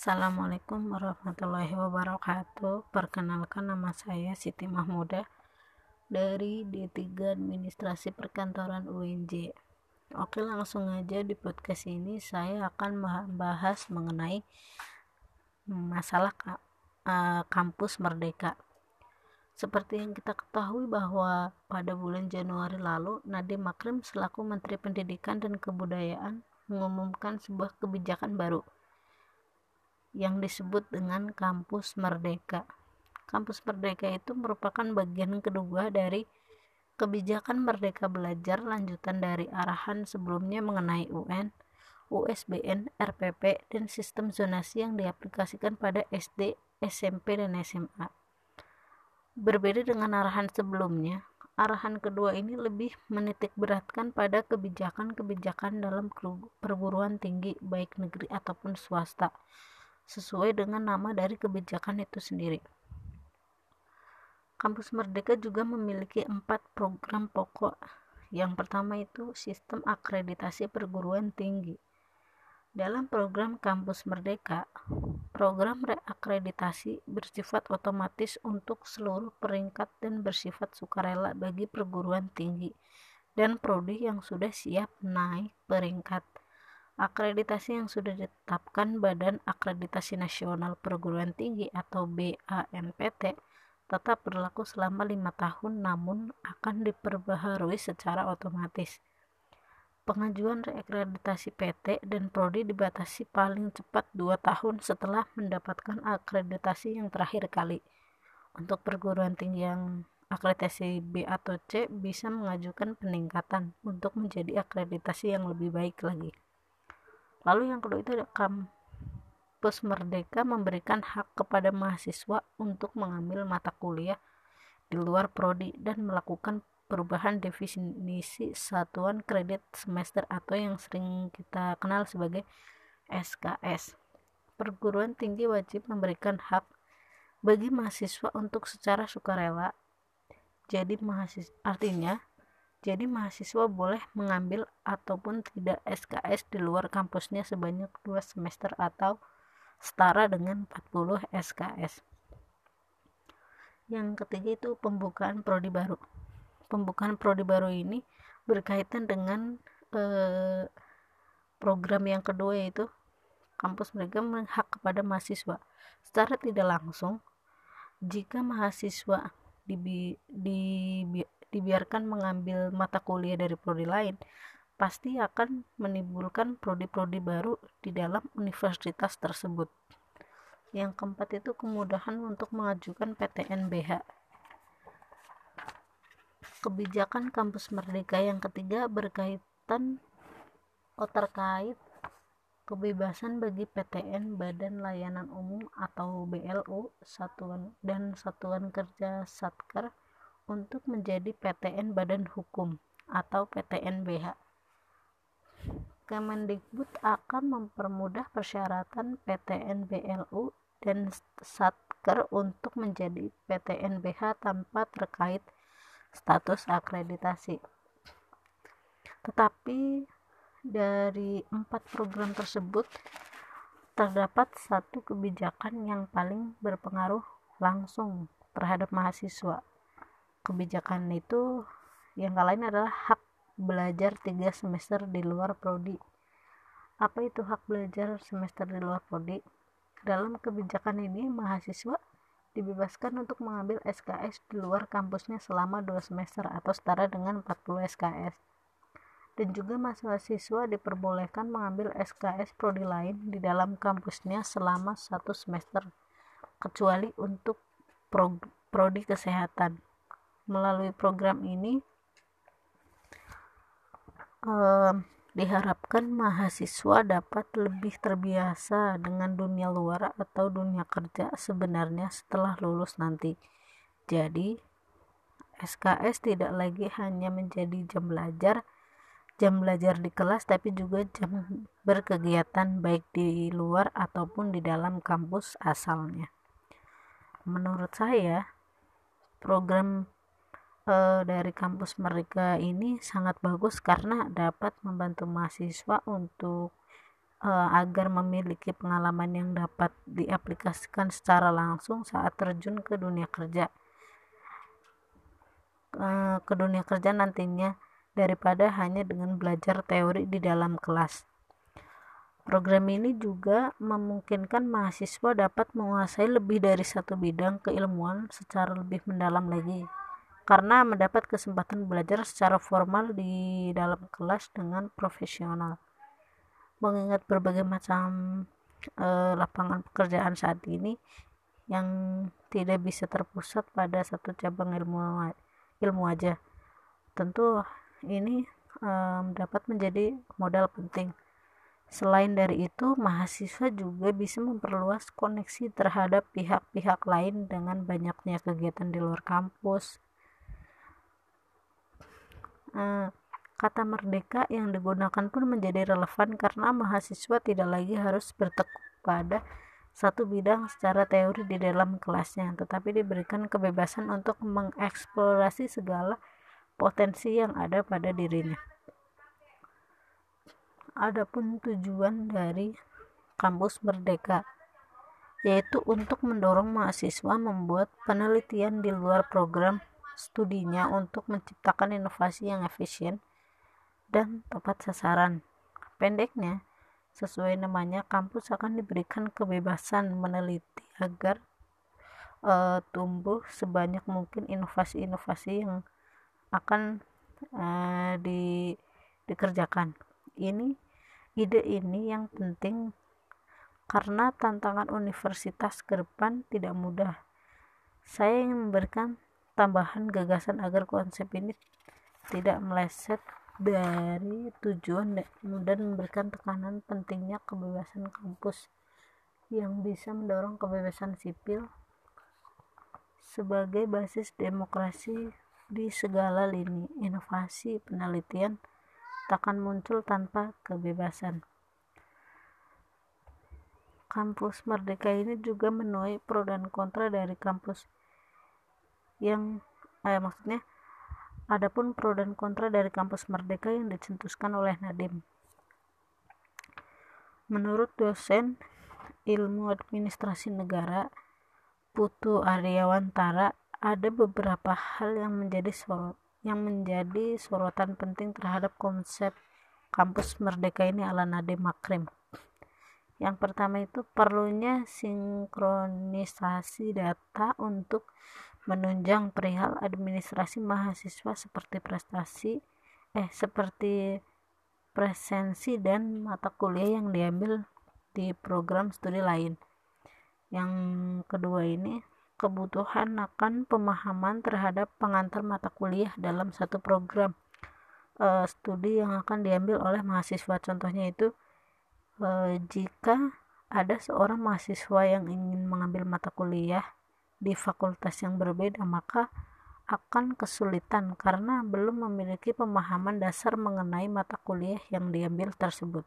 Assalamualaikum warahmatullahi wabarakatuh. Perkenalkan nama saya Siti Mahmuda Dari D3 Administrasi Perkantoran UNJ Oke langsung aja di podcast ini saya akan membahas mengenai masalah eh, kampus merdeka. Seperti yang kita ketahui bahwa pada bulan Januari lalu Nadiem Makarim selaku Menteri Pendidikan dan Kebudayaan mengumumkan sebuah kebijakan baru yang disebut dengan Kampus Merdeka. Kampus Merdeka itu merupakan bagian kedua dari kebijakan Merdeka Belajar lanjutan dari arahan sebelumnya mengenai UN, USBN, RPP, dan sistem zonasi yang diaplikasikan pada SD, SMP, dan SMA. Berbeda dengan arahan sebelumnya, arahan kedua ini lebih menitik beratkan pada kebijakan-kebijakan dalam perguruan tinggi baik negeri ataupun swasta sesuai dengan nama dari kebijakan itu sendiri. Kampus Merdeka juga memiliki empat program pokok. Yang pertama itu sistem akreditasi perguruan tinggi. Dalam program Kampus Merdeka, program reakreditasi bersifat otomatis untuk seluruh peringkat dan bersifat sukarela bagi perguruan tinggi dan prodi yang sudah siap naik peringkat. Akreditasi yang sudah ditetapkan Badan Akreditasi Nasional Perguruan Tinggi atau BANPT tetap berlaku selama lima tahun namun akan diperbaharui secara otomatis. Pengajuan reakreditasi PT dan Prodi dibatasi paling cepat dua tahun setelah mendapatkan akreditasi yang terakhir kali. Untuk perguruan tinggi yang akreditasi B atau C bisa mengajukan peningkatan untuk menjadi akreditasi yang lebih baik lagi lalu yang kedua itu ada kampus merdeka memberikan hak kepada mahasiswa untuk mengambil mata kuliah di luar prodi dan melakukan perubahan definisi satuan kredit semester atau yang sering kita kenal sebagai SKS. Perguruan tinggi wajib memberikan hak bagi mahasiswa untuk secara sukarela. Jadi mahasiswa artinya jadi mahasiswa boleh mengambil ataupun tidak SKS di luar kampusnya sebanyak dua semester atau setara dengan 40 SKS. Yang ketiga itu pembukaan prodi baru. Pembukaan prodi baru ini berkaitan dengan eh, program yang kedua yaitu kampus mereka menghak kepada mahasiswa secara tidak langsung jika mahasiswa di, di dibiarkan mengambil mata kuliah dari prodi lain, pasti akan menimbulkan prodi-prodi baru di dalam universitas tersebut. Yang keempat itu kemudahan untuk mengajukan PTNBH. Kebijakan kampus merdeka yang ketiga berkaitan oh, terkait kebebasan bagi PTN Badan Layanan Umum atau BLU satuan dan satuan kerja Satker untuk menjadi PTN Badan Hukum atau PTN BH. Kemendikbud akan mempermudah persyaratan PTN BLU dan Satker untuk menjadi PTN BH tanpa terkait status akreditasi. Tetapi dari empat program tersebut terdapat satu kebijakan yang paling berpengaruh langsung terhadap mahasiswa kebijakan itu yang lain adalah hak belajar tiga semester di luar prodi. Apa itu hak belajar semester di luar prodi? Dalam kebijakan ini mahasiswa dibebaskan untuk mengambil SKS di luar kampusnya selama dua semester atau setara dengan 40 SKS dan juga mahasiswa diperbolehkan mengambil SKS prodi lain di dalam kampusnya selama satu semester kecuali untuk prodi kesehatan melalui program ini eh, diharapkan mahasiswa dapat lebih terbiasa dengan dunia luar atau dunia kerja sebenarnya setelah lulus nanti. Jadi, SKS tidak lagi hanya menjadi jam belajar, jam belajar di kelas, tapi juga jam berkegiatan baik di luar ataupun di dalam kampus asalnya. Menurut saya, program uh, dari kampus mereka ini sangat bagus karena dapat membantu mahasiswa untuk uh, agar memiliki pengalaman yang dapat diaplikasikan secara langsung saat terjun ke dunia kerja. Uh, ke dunia kerja nantinya daripada hanya dengan belajar teori di dalam kelas. Program ini juga memungkinkan mahasiswa dapat menguasai lebih dari satu bidang keilmuan secara lebih mendalam lagi, karena mendapat kesempatan belajar secara formal di dalam kelas dengan profesional. Mengingat berbagai macam eh, lapangan pekerjaan saat ini yang tidak bisa terpusat pada satu cabang ilmu ilmu aja, tentu ini eh, dapat menjadi modal penting Selain dari itu, mahasiswa juga bisa memperluas koneksi terhadap pihak-pihak lain dengan banyaknya kegiatan di luar kampus. Eh, kata merdeka yang digunakan pun menjadi relevan karena mahasiswa tidak lagi harus bertekuk pada satu bidang secara teori di dalam kelasnya, tetapi diberikan kebebasan untuk mengeksplorasi segala potensi yang ada pada dirinya. Adapun tujuan dari kampus Merdeka yaitu untuk mendorong mahasiswa membuat penelitian di luar program studinya untuk menciptakan inovasi yang efisien dan tepat sasaran. Pendeknya, sesuai namanya, kampus akan diberikan kebebasan meneliti agar uh, tumbuh sebanyak mungkin inovasi-inovasi yang akan uh, di, dikerjakan ini ide ini yang penting karena tantangan universitas ke depan tidak mudah. Saya ingin memberikan tambahan gagasan agar konsep ini tidak meleset dari tujuan dan memberikan tekanan pentingnya kebebasan kampus yang bisa mendorong kebebasan sipil sebagai basis demokrasi di segala lini inovasi penelitian takkan muncul tanpa kebebasan. Kampus Merdeka ini juga menuai pro dan kontra dari kampus yang eh, maksudnya adapun pro dan kontra dari kampus Merdeka yang dicetuskan oleh Nadim. Menurut dosen ilmu administrasi negara Putu Aryawantara ada beberapa hal yang menjadi sorot yang menjadi sorotan penting terhadap konsep kampus merdeka ini ala Nadiem Makrim. Yang pertama itu perlunya sinkronisasi data untuk menunjang perihal administrasi mahasiswa seperti prestasi eh seperti presensi dan mata kuliah yang diambil di program studi lain. Yang kedua ini kebutuhan akan pemahaman terhadap pengantar mata kuliah dalam satu program uh, studi yang akan diambil oleh mahasiswa. Contohnya itu uh, jika ada seorang mahasiswa yang ingin mengambil mata kuliah di fakultas yang berbeda, maka akan kesulitan karena belum memiliki pemahaman dasar mengenai mata kuliah yang diambil tersebut.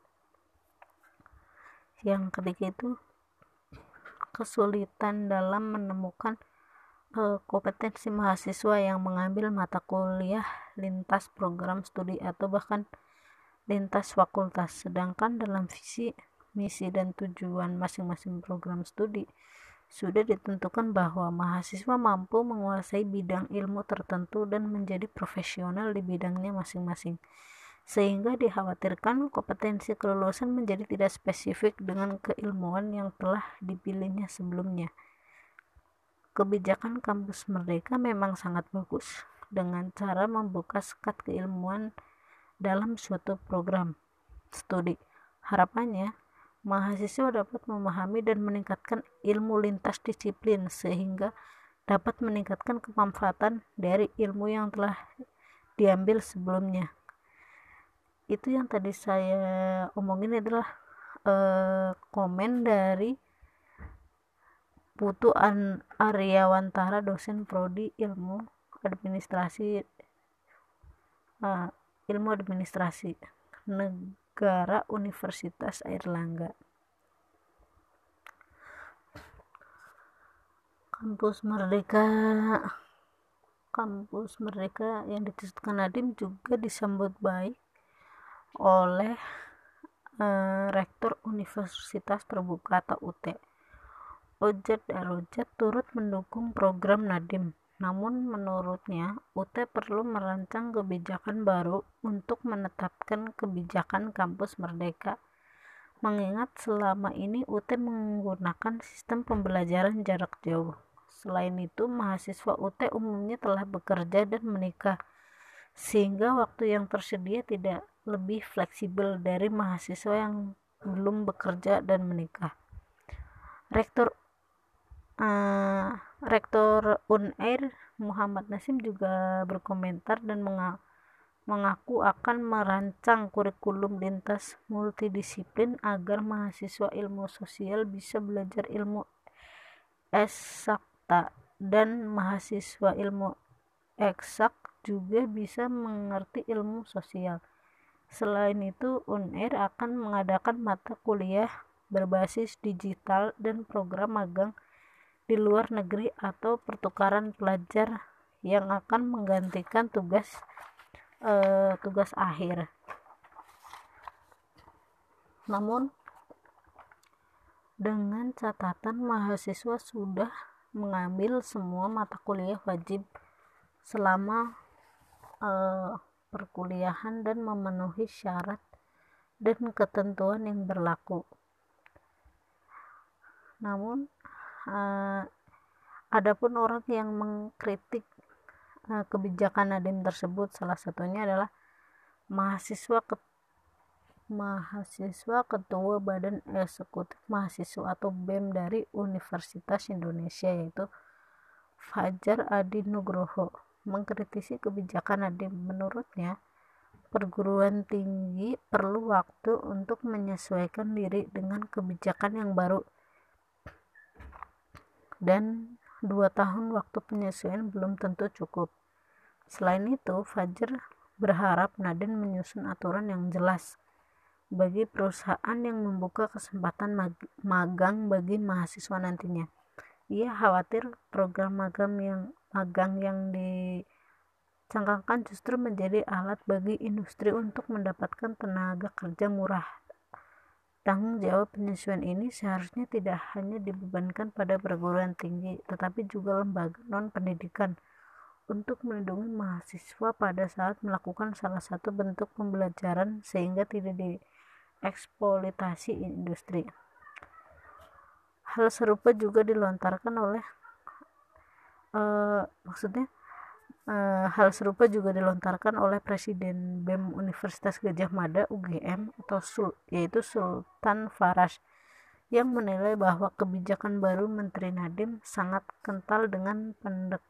Yang ketiga itu kesulitan dalam menemukan uh, kompetensi mahasiswa yang mengambil mata kuliah lintas program studi atau bahkan lintas fakultas sedangkan dalam visi misi dan tujuan masing-masing program studi sudah ditentukan bahwa mahasiswa mampu menguasai bidang ilmu tertentu dan menjadi profesional di bidangnya masing-masing sehingga dikhawatirkan kompetensi kelulusan menjadi tidak spesifik dengan keilmuan yang telah dipilihnya sebelumnya. Kebijakan kampus merdeka memang sangat bagus dengan cara membuka sekat keilmuan dalam suatu program studi. Harapannya, mahasiswa dapat memahami dan meningkatkan ilmu lintas disiplin sehingga dapat meningkatkan kemanfaatan dari ilmu yang telah diambil sebelumnya. Itu yang tadi saya omongin adalah uh, komen dari Putu An Aryawantara dosen prodi ilmu administrasi uh, ilmu administrasi negara Universitas Airlangga kampus Merdeka kampus Merdeka yang dicetuskan Nadim juga disambut baik oleh eh, Rektor Universitas Terbuka atau UT. Ojat Darojat turut mendukung program Nadim. Namun menurutnya, UT perlu merancang kebijakan baru untuk menetapkan kebijakan kampus merdeka. Mengingat selama ini UT menggunakan sistem pembelajaran jarak jauh. Selain itu, mahasiswa UT umumnya telah bekerja dan menikah, sehingga waktu yang tersedia tidak lebih fleksibel dari mahasiswa yang belum bekerja dan menikah. Rektor uh, Rektor Unair Muhammad Nasim juga berkomentar dan mengaku akan merancang kurikulum lintas multidisiplin agar mahasiswa ilmu sosial bisa belajar ilmu esak dan mahasiswa ilmu eksak juga bisa mengerti ilmu sosial. Selain itu, UNER akan mengadakan mata kuliah berbasis digital dan program magang di luar negeri atau pertukaran pelajar yang akan menggantikan tugas eh, tugas akhir. Namun dengan catatan mahasiswa sudah mengambil semua mata kuliah wajib selama uh, perkuliahan dan memenuhi syarat dan ketentuan yang berlaku. Namun, uh, adapun orang yang mengkritik uh, kebijakan Nadiem tersebut, salah satunya adalah mahasiswa mahasiswa ketua Badan Eksekutif Mahasiswa atau BEM dari Universitas Indonesia yaitu Fajar Adi Nugroho mengkritisi kebijakan Nadiem. Menurutnya, perguruan tinggi perlu waktu untuk menyesuaikan diri dengan kebijakan yang baru dan dua tahun waktu penyesuaian belum tentu cukup. Selain itu, Fajar berharap Nadiem menyusun aturan yang jelas bagi perusahaan yang membuka kesempatan mag magang bagi mahasiswa nantinya. Ia khawatir program magang yang magang yang dicangkangkan justru menjadi alat bagi industri untuk mendapatkan tenaga kerja murah. Tanggung jawab penyesuaian ini seharusnya tidak hanya dibebankan pada perguruan tinggi, tetapi juga lembaga non-pendidikan untuk melindungi mahasiswa pada saat melakukan salah satu bentuk pembelajaran sehingga tidak di eksploitasi industri. Hal serupa juga dilontarkan oleh uh, maksudnya hal serupa juga dilontarkan oleh Presiden BEM Universitas Gajah Mada UGM atau Sul, yaitu Sultan Farash yang menilai bahwa kebijakan baru Menteri Nadiem sangat kental dengan pendek,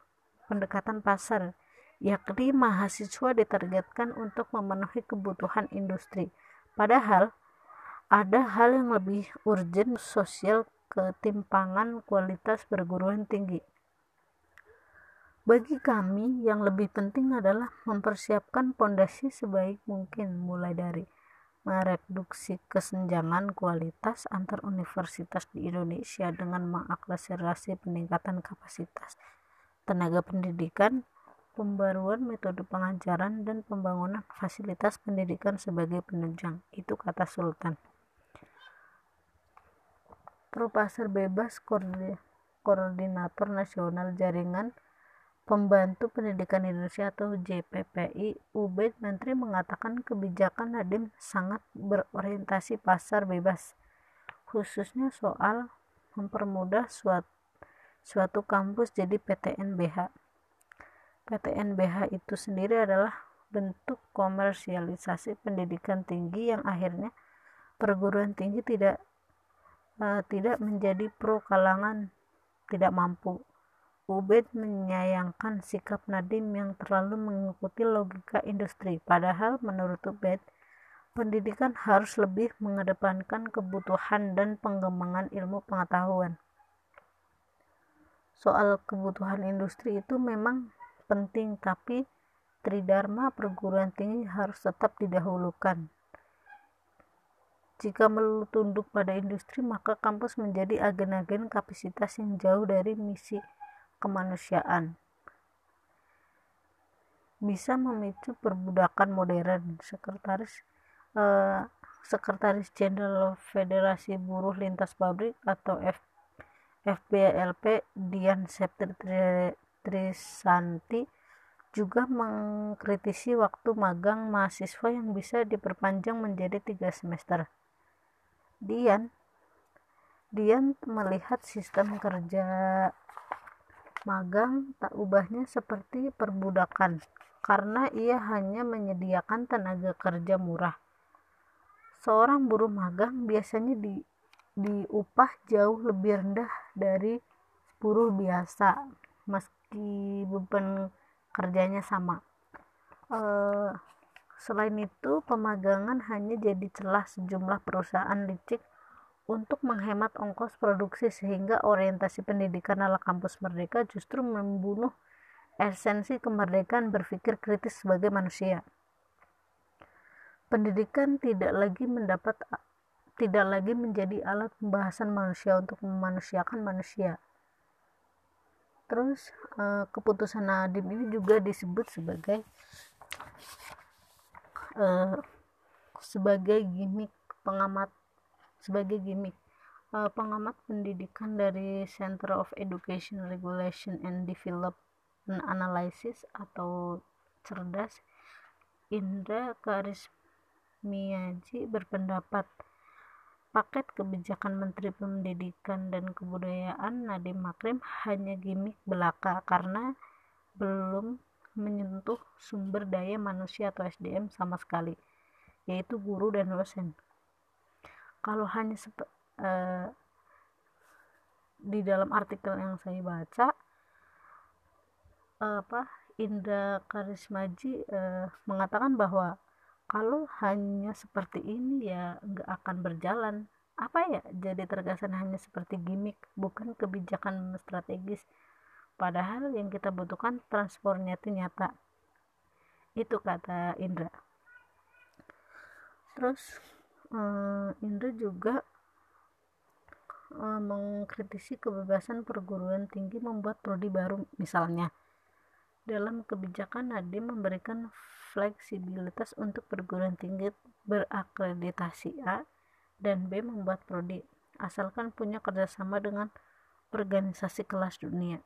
pendekatan pasar, yakni mahasiswa ditargetkan untuk memenuhi kebutuhan industri. Padahal ada hal yang lebih urgent sosial ketimpangan kualitas perguruan tinggi. Bagi kami, yang lebih penting adalah mempersiapkan pondasi sebaik mungkin, mulai dari mereduksi kesenjangan kualitas antar universitas di Indonesia dengan mengakselerasi peningkatan kapasitas tenaga pendidikan, pembaruan metode pengajaran, dan pembangunan fasilitas pendidikan sebagai penunjang. Itu kata Sultan. Pro Pasar Bebas Koordinator Nasional Jaringan Pembantu Pendidikan Indonesia atau JPPI Ubaid Menteri mengatakan kebijakan Nadiem sangat berorientasi pasar bebas khususnya soal mempermudah suatu, suatu kampus jadi PTNBH. PTNBH itu sendiri adalah bentuk komersialisasi pendidikan tinggi yang akhirnya perguruan tinggi tidak uh, tidak menjadi pro kalangan tidak mampu. Ubed menyayangkan sikap Nadim yang terlalu mengikuti logika industri. Padahal menurut Ubed, pendidikan harus lebih mengedepankan kebutuhan dan pengembangan ilmu pengetahuan. Soal kebutuhan industri itu memang penting, tapi tridharma perguruan tinggi harus tetap didahulukan. Jika melulu tunduk pada industri, maka kampus menjadi agen-agen kapasitas yang jauh dari misi kemanusiaan. Bisa memicu perbudakan modern. Sekretaris eh, Sekretaris Jenderal Federasi Buruh Lintas Pabrik atau F FBLP Dian Septri Trisanti juga mengkritisi waktu magang mahasiswa yang bisa diperpanjang menjadi tiga semester. Dian Dian melihat sistem kerja magang tak ubahnya seperti perbudakan karena ia hanya menyediakan tenaga kerja murah. Seorang buruh magang biasanya di, diupah jauh lebih rendah dari buruh biasa meski beban kerjanya sama. Uh, selain itu, pemagangan hanya jadi celah sejumlah perusahaan licik untuk menghemat ongkos produksi sehingga orientasi pendidikan ala kampus merdeka justru membunuh esensi kemerdekaan berpikir kritis sebagai manusia. Pendidikan tidak lagi mendapat tidak lagi menjadi alat pembahasan manusia untuk memanusiakan manusia terus uh, keputusan Nadim ini juga disebut sebagai uh, sebagai gimmick pengamat sebagai gimmick uh, pengamat pendidikan dari Center of Education Regulation and Development Analysis atau cerdas Indra Karismiaji berpendapat paket kebijakan Menteri Pendidikan dan Kebudayaan Nadiem Makarim hanya gimmick belaka karena belum menyentuh sumber daya manusia atau SDM sama sekali, yaitu guru dan dosen. Kalau hanya uh, di dalam artikel yang saya baca, uh, apa Indra Karismaji uh, mengatakan bahwa kalau hanya seperti ini ya nggak akan berjalan. Apa ya jadi terkesan hanya seperti gimmick bukan kebijakan strategis? Padahal yang kita butuhkan transformnya itu nyata. Itu kata Indra. Terus um, Indra juga um, mengkritisi kebebasan perguruan tinggi membuat prodi baru misalnya dalam kebijakan Nadiem memberikan fleksibilitas untuk perguruan tinggi berakreditasi A dan B membuat prodi, asalkan punya kerjasama dengan organisasi kelas dunia.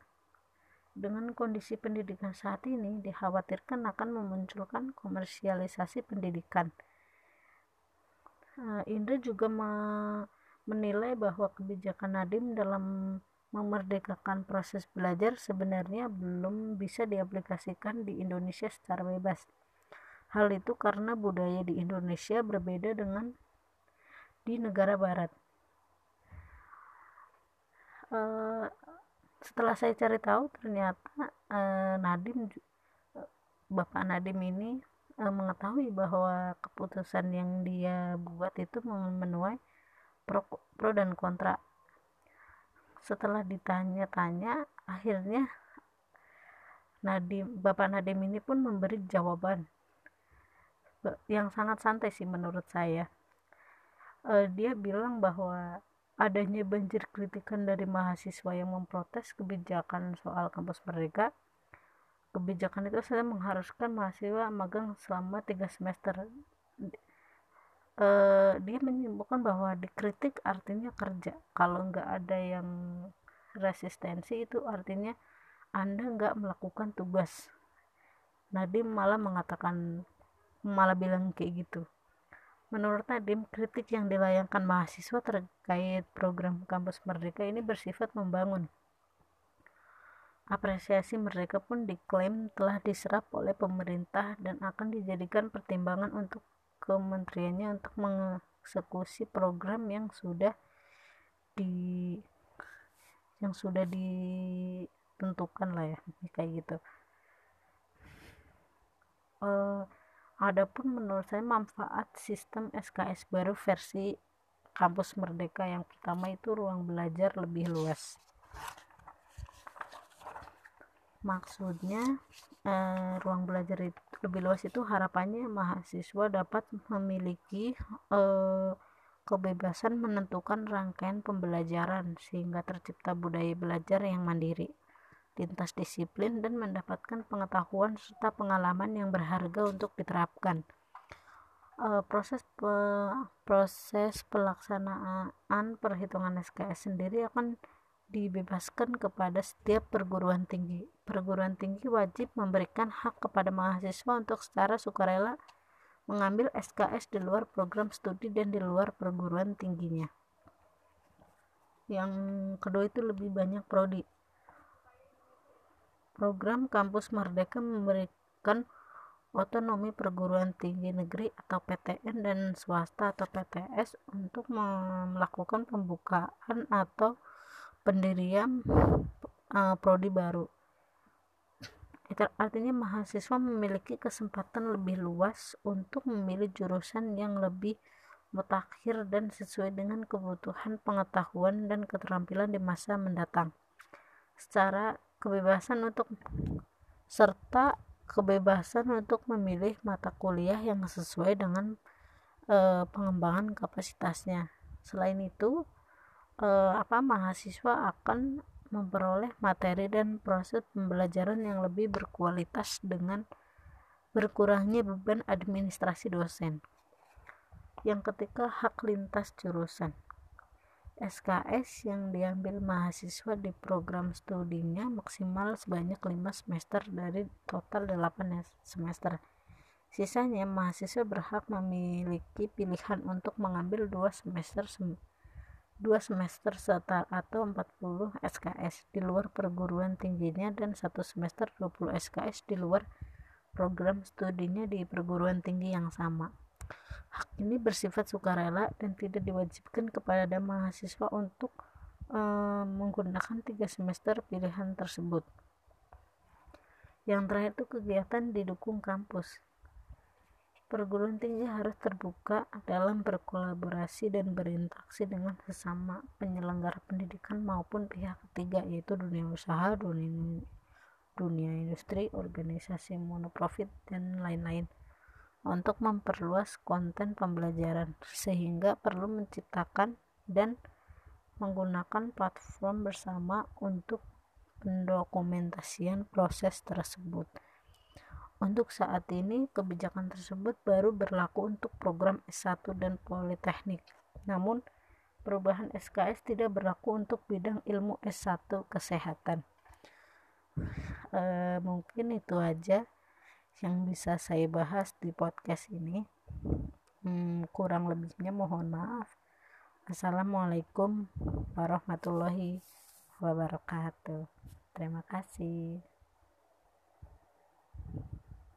Dengan kondisi pendidikan saat ini, dikhawatirkan akan memunculkan komersialisasi pendidikan. Uh, Indra juga menilai bahwa kebijakan Nadim dalam memerdekakan proses belajar sebenarnya belum bisa diaplikasikan di Indonesia secara bebas. Hal itu karena budaya di Indonesia berbeda dengan di negara barat. Uh, setelah saya cari tahu ternyata uh, Nadim Bapak Nadim ini uh, mengetahui bahwa keputusan yang dia buat itu menuai pro, pro dan kontra. Setelah ditanya-tanya, akhirnya Nadim Bapak Nadim ini pun memberi jawaban yang sangat santai sih menurut saya uh, dia bilang bahwa adanya banjir kritikan dari mahasiswa yang memprotes kebijakan soal kampus merdeka kebijakan itu saya mengharuskan mahasiswa magang selama tiga semester. Uh, dia menyebutkan bahwa dikritik artinya kerja. Kalau nggak ada yang resistensi itu artinya anda nggak melakukan tugas. Nadim malah mengatakan malah bilang kayak gitu. Menurut Nadim kritik yang dilayangkan mahasiswa terkait program kampus merdeka ini bersifat membangun apresiasi mereka pun diklaim telah diserap oleh pemerintah dan akan dijadikan pertimbangan untuk kementeriannya untuk mengeksekusi program yang sudah di yang sudah ditentukan lah ya kayak gitu uh, Adapun menurut saya manfaat sistem SKS baru versi kampus merdeka yang pertama itu ruang belajar lebih luas. Maksudnya eh, ruang belajar itu lebih luas itu harapannya mahasiswa dapat memiliki eh, kebebasan menentukan rangkaian pembelajaran sehingga tercipta budaya belajar yang mandiri lintas disiplin dan mendapatkan pengetahuan serta pengalaman yang berharga untuk diterapkan. uh, proses pe, proses pelaksanaan perhitungan SKS sendiri akan dibebaskan kepada setiap perguruan tinggi. Perguruan tinggi wajib memberikan hak kepada mahasiswa untuk secara sukarela mengambil SKS di luar program studi dan di luar perguruan tingginya. Yang kedua itu lebih banyak prodi. Program Kampus Merdeka memberikan otonomi perguruan tinggi negeri atau PTN dan swasta atau PTS untuk melakukan pembukaan atau pendirian uh, prodi baru. Artinya mahasiswa memiliki kesempatan lebih luas untuk memilih jurusan yang lebih mutakhir dan sesuai dengan kebutuhan pengetahuan dan keterampilan di masa mendatang. Secara kebebasan untuk serta kebebasan untuk memilih mata kuliah yang sesuai dengan e, pengembangan kapasitasnya. Selain itu eh, apa mahasiswa akan memperoleh materi dan proses pembelajaran yang lebih berkualitas dengan berkurangnya beban administrasi dosen. Yang ketiga, hak lintas jurusan. SKS yang diambil mahasiswa di program studinya maksimal sebanyak 5 semester dari total 8 semester. Sisanya mahasiswa berhak memiliki pilihan untuk mengambil 2 semester dua semester setara atau 40 SKS di luar perguruan tingginya dan satu semester 20 SKS di luar program studinya di perguruan tinggi yang sama. Hak ini bersifat sukarela dan tidak diwajibkan kepada mahasiswa untuk e, menggunakan tiga semester pilihan tersebut. Yang terakhir itu kegiatan didukung kampus perguruan tinggi harus terbuka dalam berkolaborasi dan berinteraksi dengan sesama penyelenggara pendidikan maupun pihak ketiga yaitu dunia usaha, dunia, dunia industri, organisasi monoprofit, dan lain-lain untuk memperluas konten pembelajaran sehingga perlu menciptakan dan menggunakan platform bersama untuk pendokumentasian proses tersebut. Untuk saat ini, kebijakan tersebut baru berlaku untuk program S1 dan Politeknik. Namun, perubahan SKS tidak berlaku untuk bidang ilmu S1 kesehatan. E, mungkin itu aja yang bisa saya bahas di podcast ini. Hmm, kurang lebihnya mohon maaf. Assalamualaikum warahmatullahi wabarakatuh. Terima kasih.